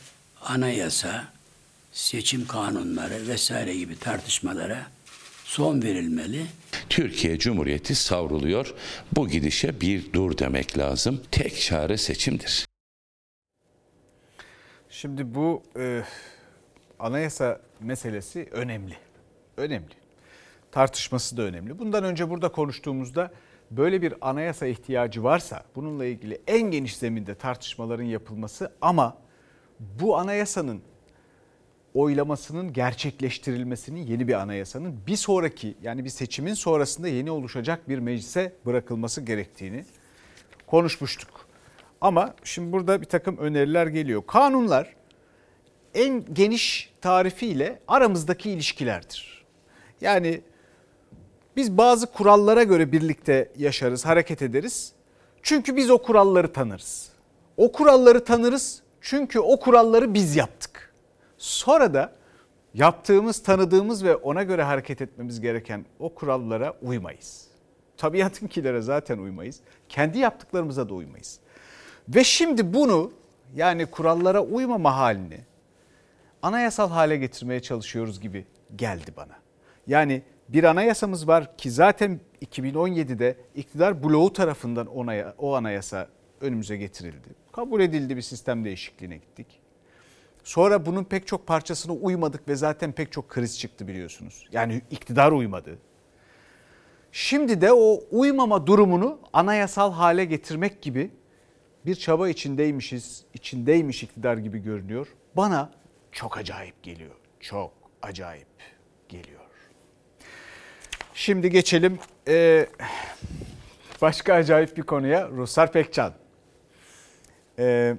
Speaker 17: anayasa, seçim kanunları vesaire gibi tartışmalara son verilmeli.
Speaker 18: Türkiye Cumhuriyeti savruluyor. Bu gidişe bir dur demek lazım. Tek çare seçimdir.
Speaker 1: Şimdi bu e, anayasa meselesi önemli. Önemli. Tartışması da önemli. Bundan önce burada konuştuğumuzda böyle bir anayasa ihtiyacı varsa bununla ilgili en geniş zeminde tartışmaların yapılması ama bu anayasanın oylamasının gerçekleştirilmesinin yeni bir anayasanın bir sonraki yani bir seçimin sonrasında yeni oluşacak bir meclise bırakılması gerektiğini konuşmuştuk. Ama şimdi burada bir takım öneriler geliyor. Kanunlar en geniş tarifiyle aramızdaki ilişkilerdir. Yani biz bazı kurallara göre birlikte yaşarız, hareket ederiz. Çünkü biz o kuralları tanırız. O kuralları tanırız çünkü o kuralları biz yaptık. Sonra da yaptığımız, tanıdığımız ve ona göre hareket etmemiz gereken o kurallara uymayız. Tabiatınkilere zaten uymayız. Kendi yaptıklarımıza da uymayız. Ve şimdi bunu yani kurallara uymama halini anayasal hale getirmeye çalışıyoruz gibi geldi bana. Yani bir anayasamız var ki zaten 2017'de iktidar bloğu tarafından ona, o anayasa önümüze getirildi. Kabul edildi bir sistem değişikliğine gittik. Sonra bunun pek çok parçasına uymadık ve zaten pek çok kriz çıktı biliyorsunuz. Yani iktidar uymadı. Şimdi de o uymama durumunu anayasal hale getirmek gibi bir çaba içindeymişiz, içindeymiş iktidar gibi görünüyor. Bana çok acayip geliyor. Çok acayip geliyor. Şimdi geçelim e, başka acayip bir konuya. Ruslar Pekcan. E,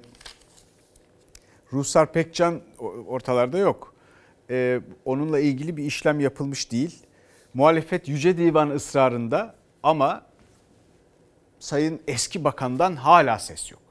Speaker 1: Ruslar Pekcan ortalarda yok. E, onunla ilgili bir işlem yapılmış değil. Muhalefet Yüce Divan ısrarında ama Sayın eski bakandan hala ses yok.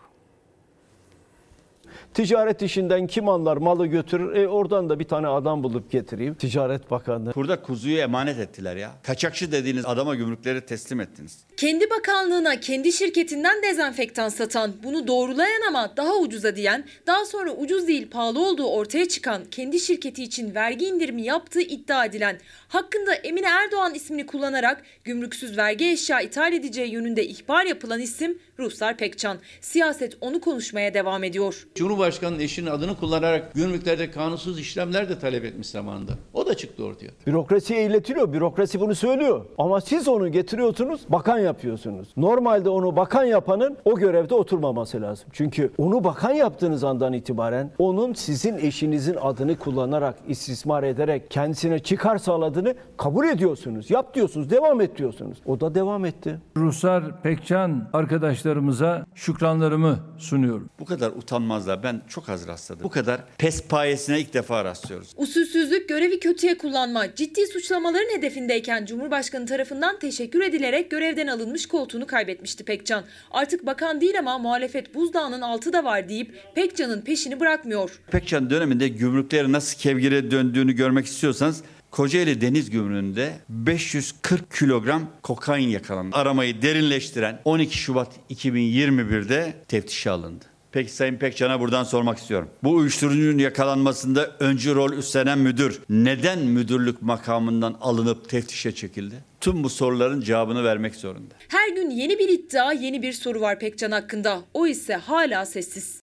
Speaker 15: Ticaret işinden kim anlar malı götürür. E oradan da bir tane adam bulup getireyim. Ticaret Bakanlığı.
Speaker 14: Burada kuzuyu emanet ettiler ya. Kaçakçı dediğiniz adama gümrükleri teslim ettiniz.
Speaker 16: Kendi bakanlığına kendi şirketinden dezenfektan satan, bunu doğrulayan ama daha ucuza diyen, daha sonra ucuz değil pahalı olduğu ortaya çıkan, kendi şirketi için vergi indirimi yaptığı iddia edilen, hakkında Emine Erdoğan ismini kullanarak gümrüksüz vergi eşya ithal edeceği yönünde ihbar yapılan isim Ruslar Pekcan. Siyaset onu konuşmaya devam ediyor.
Speaker 33: Cumhurbaşkanının eşinin adını kullanarak gümrüklerde kanunsuz işlemler de talep etmiş zamanında. O da çıktı ortaya.
Speaker 15: Bürokrasiye iletiliyor. Bürokrasi bunu söylüyor. Ama siz onu getiriyorsunuz, bakan yapıyorsunuz. Normalde onu bakan yapanın o görevde oturmaması lazım. Çünkü onu bakan yaptığınız andan itibaren onun sizin eşinizin adını kullanarak, istismar ederek kendisine çıkar sağladığını kabul ediyorsunuz. Yap diyorsunuz, devam et diyorsunuz. O da devam etti.
Speaker 9: Ruslar Pekcan arkadaşlarımıza şükranlarımı sunuyorum.
Speaker 14: Bu kadar utanmazlar. Ben çok az rastladım. Bu kadar pespayesine ilk defa rastlıyoruz.
Speaker 16: Usulsüzlük, görevi kötüye kullanma, ciddi suçlamaların hedefindeyken Cumhurbaşkanı tarafından teşekkür edilerek görevden alınmış koltuğunu kaybetmişti Pekcan. Artık bakan değil ama muhalefet buzdağının altı da var deyip Pekcan'ın peşini bırakmıyor.
Speaker 14: Pekcan döneminde gümrüklerin nasıl kevgire döndüğünü görmek istiyorsanız Kocaeli Deniz Gümrüğü'nde 540 kilogram kokain yakalandı. Aramayı derinleştiren 12 Şubat 2021'de teftişe alındı. Peki Sayın Pekcan'a buradan sormak istiyorum. Bu uyuşturucunun yakalanmasında öncü rol üstlenen müdür neden müdürlük makamından alınıp teftişe çekildi? Tüm bu soruların cevabını vermek zorunda.
Speaker 16: Her gün yeni bir iddia, yeni bir soru var Pekcan hakkında. O ise hala sessiz.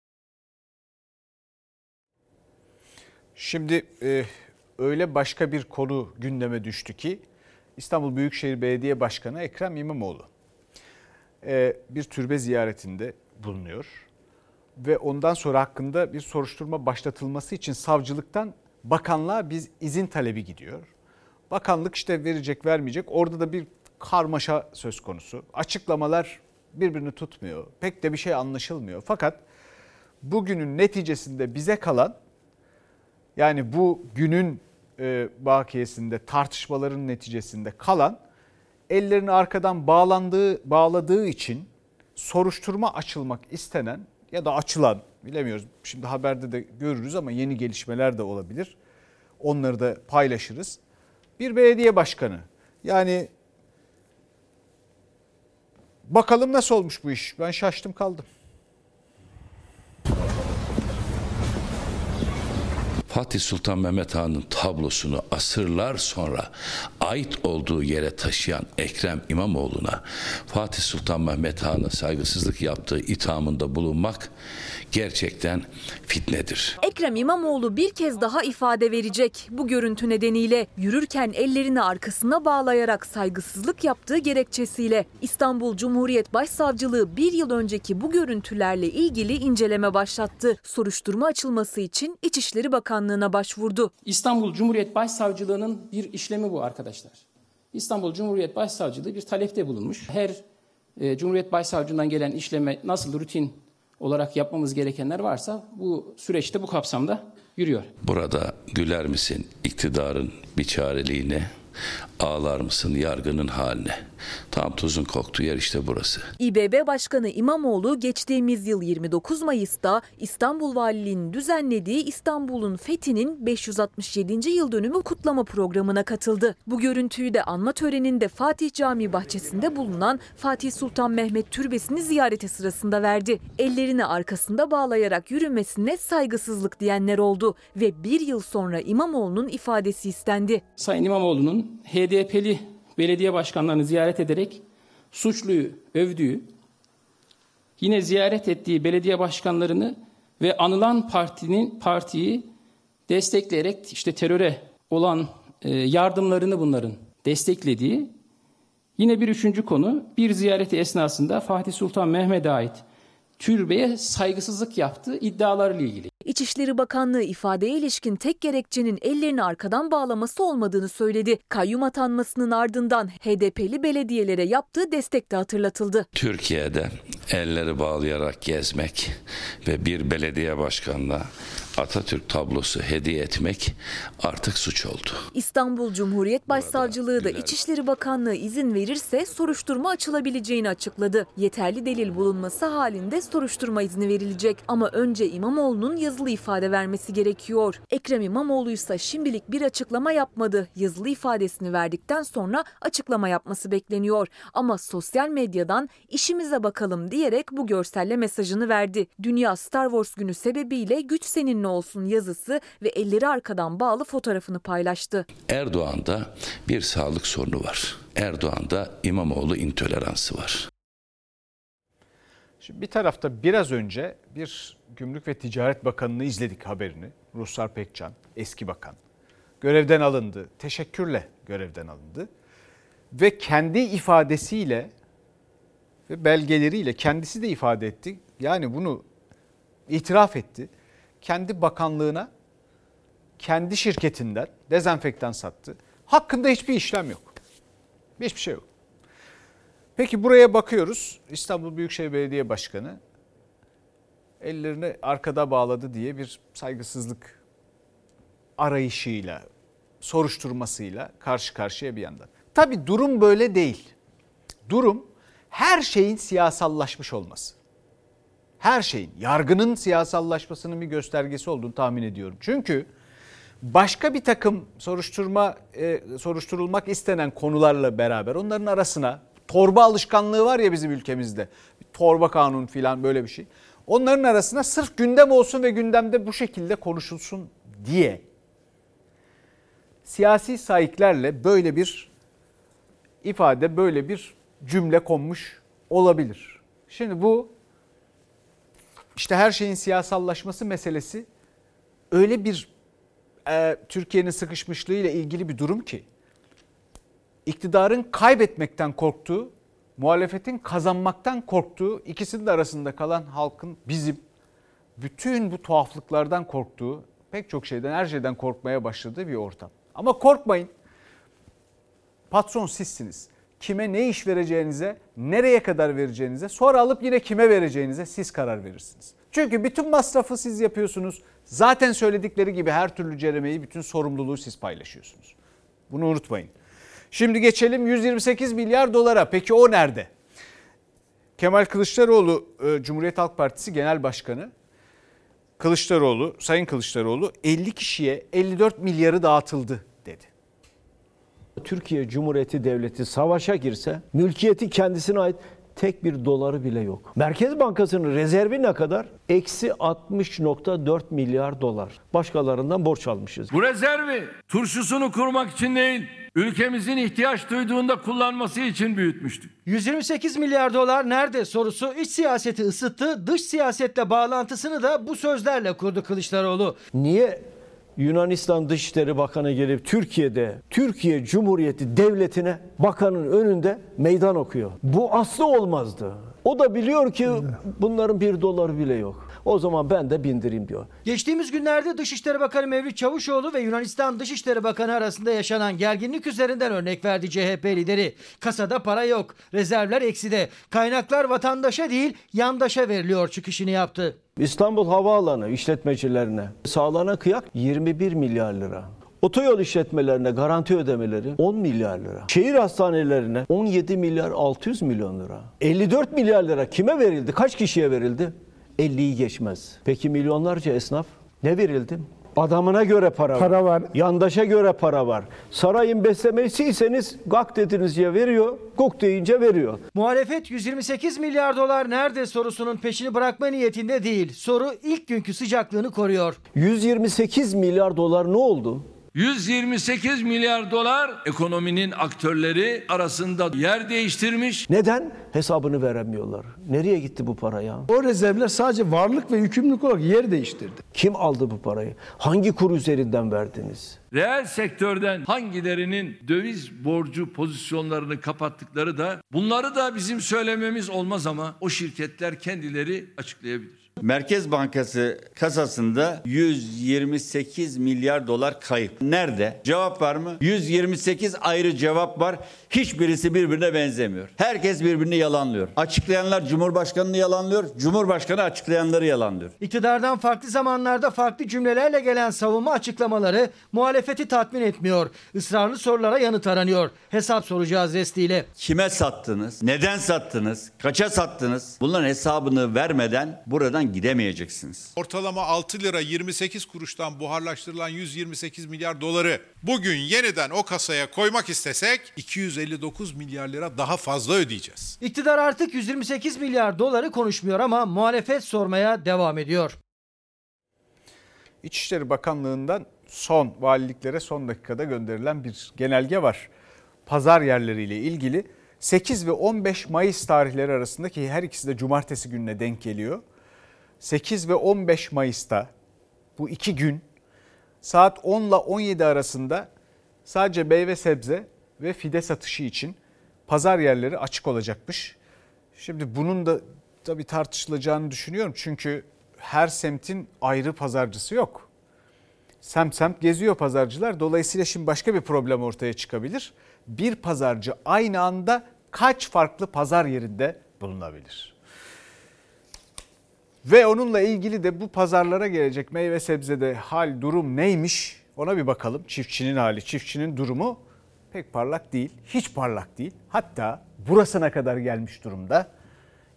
Speaker 1: Şimdi e, öyle başka bir konu gündeme düştü ki İstanbul Büyükşehir Belediye Başkanı Ekrem İmamoğlu e, bir türbe ziyaretinde bulunuyor ve ondan sonra hakkında bir soruşturma başlatılması için savcılıktan bakanlığa biz izin talebi gidiyor. Bakanlık işte verecek vermeyecek orada da bir karmaşa söz konusu. Açıklamalar birbirini tutmuyor. Pek de bir şey anlaşılmıyor. Fakat bugünün neticesinde bize kalan yani bu günün e, bakiyesinde tartışmaların neticesinde kalan ellerini arkadan bağlandığı bağladığı için soruşturma açılmak istenen ya da açılan bilemiyoruz. Şimdi haberde de görürüz ama yeni gelişmeler de olabilir. Onları da paylaşırız. Bir belediye başkanı yani bakalım nasıl olmuş bu iş. Ben şaştım kaldım.
Speaker 18: Fatih Sultan Mehmet Han'ın tablosunu asırlar sonra ait olduğu yere taşıyan Ekrem İmamoğlu'na Fatih Sultan Mehmet Han'a saygısızlık yaptığı ithamında bulunmak gerçekten fitnedir.
Speaker 6: Ekrem İmamoğlu bir kez daha ifade verecek. Bu görüntü nedeniyle yürürken ellerini arkasına bağlayarak saygısızlık yaptığı gerekçesiyle İstanbul Cumhuriyet Başsavcılığı bir yıl önceki bu görüntülerle ilgili inceleme başlattı. Soruşturma açılması için İçişleri Bakanlığı'na başvurdu.
Speaker 34: İstanbul Cumhuriyet Başsavcılığı'nın bir işlemi bu arkadaşlar. İstanbul Cumhuriyet Başsavcılığı bir talepte bulunmuş. Her e, Cumhuriyet Başsavcılığından gelen işleme nasıl rutin olarak yapmamız gerekenler varsa bu süreçte bu kapsamda yürüyor.
Speaker 18: Burada güler misin iktidarın biçareliğine, ağlar mısın yargının haline? Tam tuzun koktuğu yer işte burası.
Speaker 6: İBB Başkanı İmamoğlu geçtiğimiz yıl 29 Mayıs'ta İstanbul Valiliği'nin düzenlediği İstanbul'un fethinin 567. yıl dönümü kutlama programına katıldı. Bu görüntüyü de anma töreninde Fatih Camii bahçesinde bulunan Fatih Sultan Mehmet Türbesi'ni ziyareti sırasında verdi. Ellerini arkasında bağlayarak yürümesine saygısızlık diyenler oldu ve bir yıl sonra İmamoğlu'nun ifadesi istendi.
Speaker 34: Sayın İmamoğlu'nun HDP'li belediye başkanlarını ziyaret ederek suçluyu övdüğü, yine ziyaret ettiği belediye başkanlarını ve anılan partinin partiyi destekleyerek işte teröre olan e, yardımlarını bunların desteklediği. Yine bir üçüncü konu bir ziyareti esnasında Fatih Sultan Mehmet'e ait türbeye saygısızlık yaptığı iddialarıyla ilgili.
Speaker 6: İçişleri Bakanlığı ifadeye ilişkin tek gerekçenin ellerini arkadan bağlaması olmadığını söyledi. Kayyum atanmasının ardından HDP'li belediyelere yaptığı destek de hatırlatıldı.
Speaker 18: Türkiye'de elleri bağlayarak gezmek ve bir belediye başkanına Atatürk tablosu hediye etmek artık suç oldu.
Speaker 6: İstanbul Cumhuriyet Başsavcılığı da İçişleri Bakanlığı izin verirse soruşturma açılabileceğini açıkladı. Yeterli delil bulunması halinde soruşturma izni verilecek ama önce İmamoğlu'nun yazılı ifade vermesi gerekiyor. Ekrem İmamoğlu ise şimdilik bir açıklama yapmadı. Yazılı ifadesini verdikten sonra açıklama yapması bekleniyor. Ama sosyal medyadan işimize bakalım diyerek bu görselle mesajını verdi. Dünya Star Wars günü sebebiyle güç seninle olsun yazısı ve elleri arkadan bağlı fotoğrafını paylaştı.
Speaker 18: Erdoğan'da bir sağlık sorunu var. Erdoğan'da İmamoğlu intoleransı var.
Speaker 1: Şimdi bir tarafta biraz önce bir Gümrük ve Ticaret Bakanı'nı izledik haberini. Ruslar Pekcan, eski bakan. Görevden alındı. Teşekkürle görevden alındı. Ve kendi ifadesiyle ve belgeleriyle kendisi de ifade etti. Yani bunu itiraf etti. Kendi bakanlığına, kendi şirketinden dezenfektan sattı. Hakkında hiçbir işlem yok. Hiçbir şey yok. Peki buraya bakıyoruz. İstanbul Büyükşehir Belediye Başkanı ellerini arkada bağladı diye bir saygısızlık arayışıyla, soruşturmasıyla karşı karşıya bir yandan. Tabii durum böyle değil. Durum her şeyin siyasallaşmış olması. Her şeyin, yargının siyasallaşmasının bir göstergesi olduğunu tahmin ediyorum. Çünkü başka bir takım soruşturma e, soruşturulmak istenen konularla beraber onların arasına torba alışkanlığı var ya bizim ülkemizde. Torba kanun filan böyle bir şey. Onların arasına sırf gündem olsun ve gündemde bu şekilde konuşulsun diye siyasi sahiplerle böyle bir ifade, böyle bir cümle konmuş olabilir. Şimdi bu işte her şeyin siyasallaşması meselesi öyle bir e, Türkiye'nin sıkışmışlığıyla ilgili bir durum ki iktidarın kaybetmekten korktuğu, muhalefetin kazanmaktan korktuğu, ikisinin arasında kalan halkın bizim bütün bu tuhaflıklardan korktuğu, pek çok şeyden, her şeyden korkmaya başladığı bir ortam. Ama korkmayın. Patron sizsiniz. Kime ne iş vereceğinize, nereye kadar vereceğinize, sonra alıp yine kime vereceğinize siz karar verirsiniz. Çünkü bütün masrafı siz yapıyorsunuz. Zaten söyledikleri gibi her türlü ceremeyi, bütün sorumluluğu siz paylaşıyorsunuz. Bunu unutmayın. Şimdi geçelim 128 milyar dolara. Peki o nerede? Kemal Kılıçdaroğlu e, Cumhuriyet Halk Partisi Genel Başkanı Kılıçdaroğlu, Sayın Kılıçdaroğlu 50 kişiye 54 milyarı dağıtıldı.
Speaker 15: Türkiye Cumhuriyeti Devleti savaşa girse mülkiyeti kendisine ait tek bir doları bile yok. Merkez Bankası'nın rezervi ne kadar? Eksi 60.4 milyar dolar. Başkalarından borç almışız.
Speaker 9: Bu rezervi turşusunu kurmak için değil, ülkemizin ihtiyaç duyduğunda kullanması için büyütmüştük.
Speaker 31: 128 milyar dolar nerede sorusu iç siyaseti ısıttı. Dış siyasetle bağlantısını da bu sözlerle kurdu Kılıçdaroğlu.
Speaker 15: Niye Yunanistan Dışişleri Bakanı gelip Türkiye'de Türkiye Cumhuriyeti Devleti'ne bakanın önünde meydan okuyor. Bu aslı olmazdı. O da biliyor ki bunların bir doları bile yok. O zaman ben de bindireyim diyor.
Speaker 31: Geçtiğimiz günlerde Dışişleri Bakanı Mevlüt Çavuşoğlu ve Yunanistan Dışişleri Bakanı arasında yaşanan gerginlik üzerinden örnek verdi CHP lideri. Kasada para yok, rezervler ekside, kaynaklar vatandaşa değil yandaşa veriliyor çıkışını yaptı.
Speaker 15: İstanbul Havaalanı işletmecilerine sağlanan kıyak 21 milyar lira. Otoyol işletmelerine garanti ödemeleri 10 milyar lira. Şehir hastanelerine 17 milyar 600 milyon lira. 54 milyar lira kime verildi? Kaç kişiye verildi? 50'yi geçmez. Peki milyonlarca esnaf ne verildi? Adamına göre para,
Speaker 8: Para var.
Speaker 15: Yandaşa göre para var. Sarayın beslemesiyseniz gak dediğinizce veriyor, guk deyince veriyor.
Speaker 31: Muhalefet 128 milyar dolar nerede sorusunun peşini bırakma niyetinde değil. Soru ilk günkü sıcaklığını koruyor.
Speaker 15: 128 milyar dolar ne oldu?
Speaker 9: 128 milyar dolar ekonominin aktörleri arasında yer değiştirmiş.
Speaker 15: Neden? Hesabını veremiyorlar. Nereye gitti bu para ya?
Speaker 35: O rezervler sadece varlık ve yükümlülük olarak yer değiştirdi.
Speaker 15: Kim aldı bu parayı? Hangi kur üzerinden verdiniz?
Speaker 9: Reel sektörden hangilerinin döviz borcu pozisyonlarını kapattıkları da bunları da bizim söylememiz olmaz ama o şirketler kendileri açıklayabilir.
Speaker 14: Merkez Bankası kasasında 128 milyar dolar kayıp. Nerede? Cevap var mı? 128 ayrı cevap var. Hiçbirisi birbirine benzemiyor. Herkes birbirini yalanlıyor. Açıklayanlar Cumhurbaşkanını yalanlıyor. Cumhurbaşkanı açıklayanları yalanlıyor.
Speaker 31: İktidardan farklı zamanlarda farklı cümlelerle gelen savunma açıklamaları muhalefeti tatmin etmiyor. Israrlı sorulara yanıt aranıyor. Hesap soracağız restiyle.
Speaker 14: Kime sattınız? Neden sattınız? Kaça sattınız? Bunların hesabını vermeden buradan gidemeyeceksiniz.
Speaker 36: Ortalama 6 lira 28 kuruştan buharlaştırılan 128 milyar doları bugün yeniden o kasaya koymak istesek 259 milyar lira daha fazla ödeyeceğiz.
Speaker 31: İktidar artık 128 milyar doları konuşmuyor ama muhalefet sormaya devam ediyor.
Speaker 1: İçişleri Bakanlığı'ndan son valiliklere son dakikada gönderilen bir genelge var. Pazar yerleriyle ilgili 8 ve 15 Mayıs tarihleri arasındaki her ikisi de cumartesi gününe denk geliyor. 8 ve 15 Mayıs'ta bu iki gün saat 10 ile 17 arasında sadece meyve sebze ve fide satışı için pazar yerleri açık olacakmış. Şimdi bunun da tabii tartışılacağını düşünüyorum. Çünkü her semtin ayrı pazarcısı yok. Semt semt geziyor pazarcılar. Dolayısıyla şimdi başka bir problem ortaya çıkabilir. Bir pazarcı aynı anda kaç farklı pazar yerinde bulunabilir? Ve onunla ilgili de bu pazarlara gelecek meyve sebzede hal durum neymiş ona bir bakalım. Çiftçinin hali, çiftçinin durumu pek parlak değil, hiç parlak değil. Hatta burasına kadar gelmiş durumda.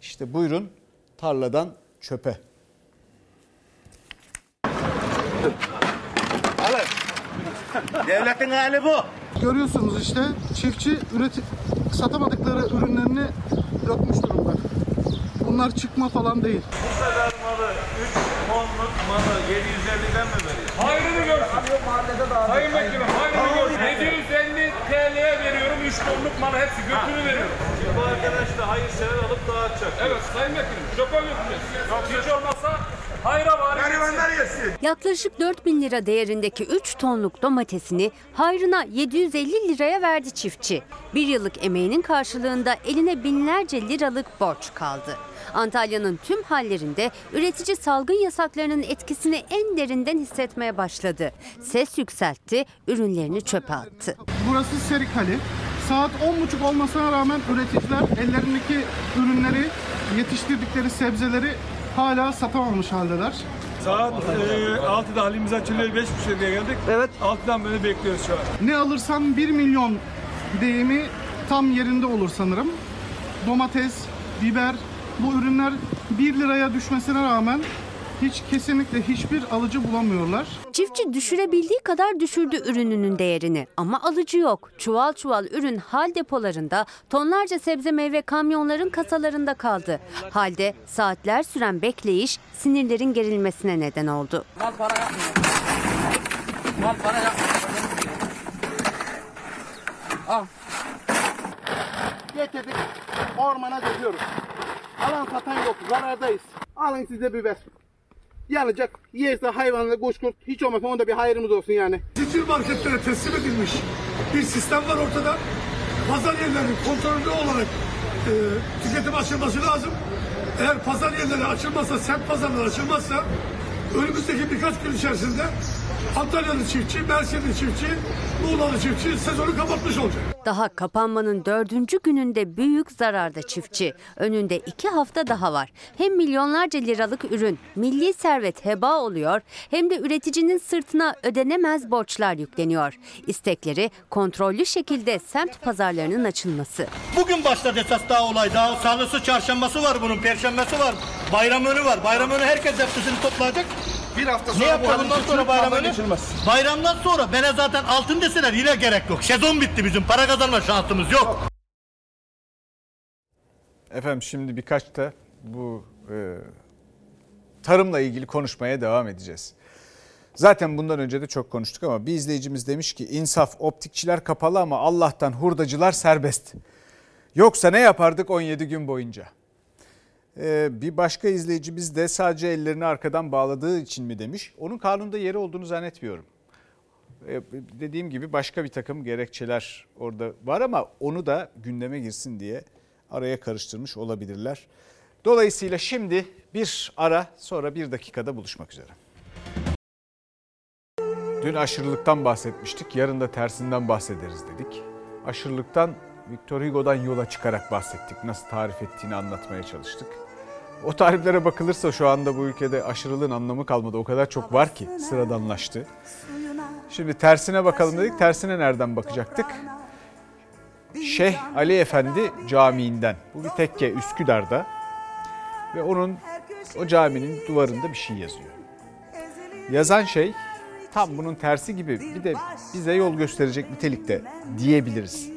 Speaker 1: İşte buyurun tarladan çöpe.
Speaker 37: Devletin hali bu.
Speaker 38: Görüyorsunuz işte çiftçi üreti satamadıkları ürünlerini dökmüş Bunlar çıkma falan değil.
Speaker 37: Bu kadar malı 3 tonluk malı 750'den mi veriyor?
Speaker 39: Hayrını görsün. Sayın Vekilim hayrını görsün. 750 TL'ye veriyorum 3 tonluk malı hepsi götünü veriyorum.
Speaker 37: Bu arkadaş da hayır sever alıp dağıtacak.
Speaker 39: Evet Sayın Vekilim çöpe götüreceğiz. Hiç olmazsa hayra var.
Speaker 37: Garibanlar yesin.
Speaker 20: Yaklaşık 4000 lira değerindeki 3 tonluk domatesini hayrına 750 liraya verdi çiftçi. Bir yıllık emeğinin karşılığında eline binlerce liralık borç kaldı. Antalya'nın tüm hallerinde üretici salgın yasaklarının etkisini en derinden hissetmeye başladı. Ses yükseltti, ürünlerini çöpe attı.
Speaker 38: Burası Serikali. Saat 10.30 olmasına rağmen üreticiler ellerindeki ürünleri, yetiştirdikleri sebzeleri hala satamamış haldeler.
Speaker 37: Saat e, 6'da halimiz açılıyor 5.30 diye geldik. Evet. 6'dan beri bekliyoruz şu an.
Speaker 38: Ne alırsam 1 milyon deyimi tam yerinde olur sanırım. Domates, biber bu ürünler 1 liraya düşmesine rağmen hiç kesinlikle hiçbir alıcı bulamıyorlar.
Speaker 20: Çiftçi düşürebildiği kadar düşürdü ürününün değerini ama alıcı yok. Çuval çuval ürün hal depolarında, tonlarca sebze meyve kamyonların kasalarında kaldı. Halde saatler süren bekleyiş sinirlerin gerilmesine neden oldu.
Speaker 39: Mal para yapmıyor. Mal para yapmıyor.
Speaker 38: Al. Getirdik ormana döküyoruz. Alan satan yok zarardayız. Alın size biber. Yanacak. Yerse hayvanla kuş kurt hiç olmazsa onda bir hayrımız olsun yani.
Speaker 37: Zincir marketlere teslim edilmiş bir sistem var ortada. Pazar yerlerinin kontrollü olarak e, tüketim açılması lazım. Eğer pazar yerleri açılmazsa, semt pazarları açılmazsa önümüzdeki birkaç gün içerisinde Antalyalı çiftçi, Mersinli çiftçi, Muğla'lı çiftçi sezonu kapatmış olacak.
Speaker 20: Daha kapanmanın dördüncü gününde büyük zararda çiftçi. Önünde iki hafta daha var. Hem milyonlarca liralık ürün, milli servet heba oluyor hem de üreticinin sırtına ödenemez borçlar yükleniyor. İstekleri kontrollü şekilde semt pazarlarının açılması.
Speaker 37: Bugün başladı esas daha olay. Daha salısı, çarşambası var bunun, perşembesi var. Bayram önü var. Bayram önü herkes hepsini toplayacak.
Speaker 38: Bir hafta
Speaker 37: Ne
Speaker 38: sonra
Speaker 37: yapacak
Speaker 38: bu
Speaker 37: bundan sonra bayram
Speaker 38: pazar
Speaker 37: önü?
Speaker 38: geçilmez.
Speaker 37: Bayramdan sonra bana zaten altın deseler yine gerek yok. Sezon bitti bizim. Para kazanma şansımız yok.
Speaker 1: Efendim şimdi birkaç da bu e, tarımla ilgili konuşmaya devam edeceğiz. Zaten bundan önce de çok konuştuk ama bir izleyicimiz demiş ki insaf optikçiler kapalı ama Allah'tan hurdacılar serbest. Yoksa ne yapardık 17 gün boyunca? Ee, bir başka izleyicimiz de sadece ellerini arkadan bağladığı için mi demiş. Onun kanunda yeri olduğunu zannetmiyorum. Ee, dediğim gibi başka bir takım gerekçeler orada var ama onu da gündeme girsin diye araya karıştırmış olabilirler. Dolayısıyla şimdi bir ara sonra bir dakikada buluşmak üzere. Dün aşırılıktan bahsetmiştik. Yarın da tersinden bahsederiz dedik. Aşırılıktan Victor Hugo'dan yola çıkarak bahsettik. Nasıl tarif ettiğini anlatmaya çalıştık. O tariflere bakılırsa şu anda bu ülkede aşırılığın anlamı kalmadı. O kadar çok var ki sıradanlaştı. Şimdi tersine bakalım dedik. Tersine nereden bakacaktık? Şeyh Ali Efendi Camii'nden. Bu bir tekke Üsküdar'da. Ve onun o caminin duvarında bir şey yazıyor. Yazan şey tam bunun tersi gibi bir de bize yol gösterecek nitelikte diyebiliriz.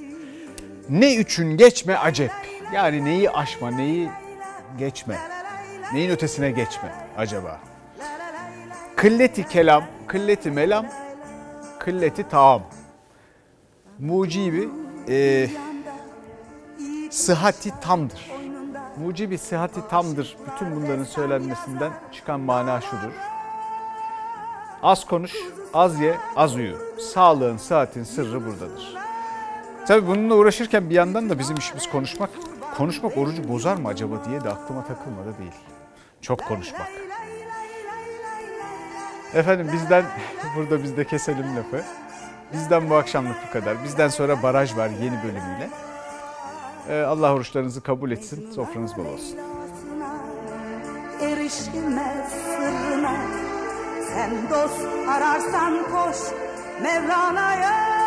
Speaker 1: Ne üçün geçme acep. Yani neyi aşma, neyi geçme. Neyin ötesine geçme acaba? Kılleti kelam, kılleti melam, kılleti taam. Mucibi e, sıhhati tamdır. Mucibi sıhhati tamdır. Bütün bunların söylenmesinden çıkan mana şudur. Az konuş, az ye, az uyu. Sağlığın, sıhhatin sırrı buradadır. Tabii bununla uğraşırken bir yandan da bizim işimiz konuşmak. Konuşmak orucu bozar mı acaba diye de aklıma takılmadı değil. Çok konuşmak. Efendim bizden, burada biz de keselim lafı. Bizden bu akşamlık bu kadar. Bizden sonra baraj var yeni bölümüyle. Ee, Allah oruçlarınızı kabul etsin, sofranız bol olsun.
Speaker 40: Sen dost ararsan koş Mevlana'ya